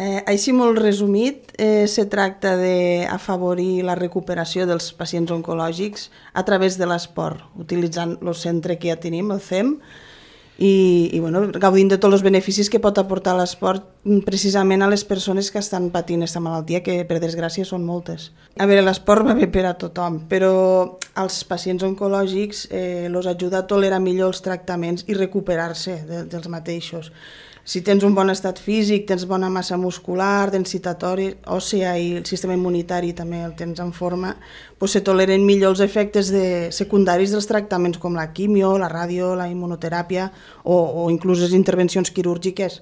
Eh, així molt resumit, eh, se tracta d'afavorir la recuperació dels pacients oncològics a través de l'esport, utilitzant el centre que ja tenim, el CEM, i, i bueno, gaudint de tots els beneficis que pot aportar l'esport precisament a les persones que estan patint aquesta malaltia, que per desgràcia són moltes. A veure, l'esport va bé per a tothom, però als pacients oncològics eh, els ajuda a tolerar millor els tractaments i recuperar-se de, dels mateixos si tens un bon estat físic, tens bona massa muscular, densitatori, òssea i el sistema immunitari també el tens en forma, doncs se toleren millor els efectes de secundaris dels tractaments com la quimio, la ràdio, la immunoteràpia o, o inclús les intervencions quirúrgiques.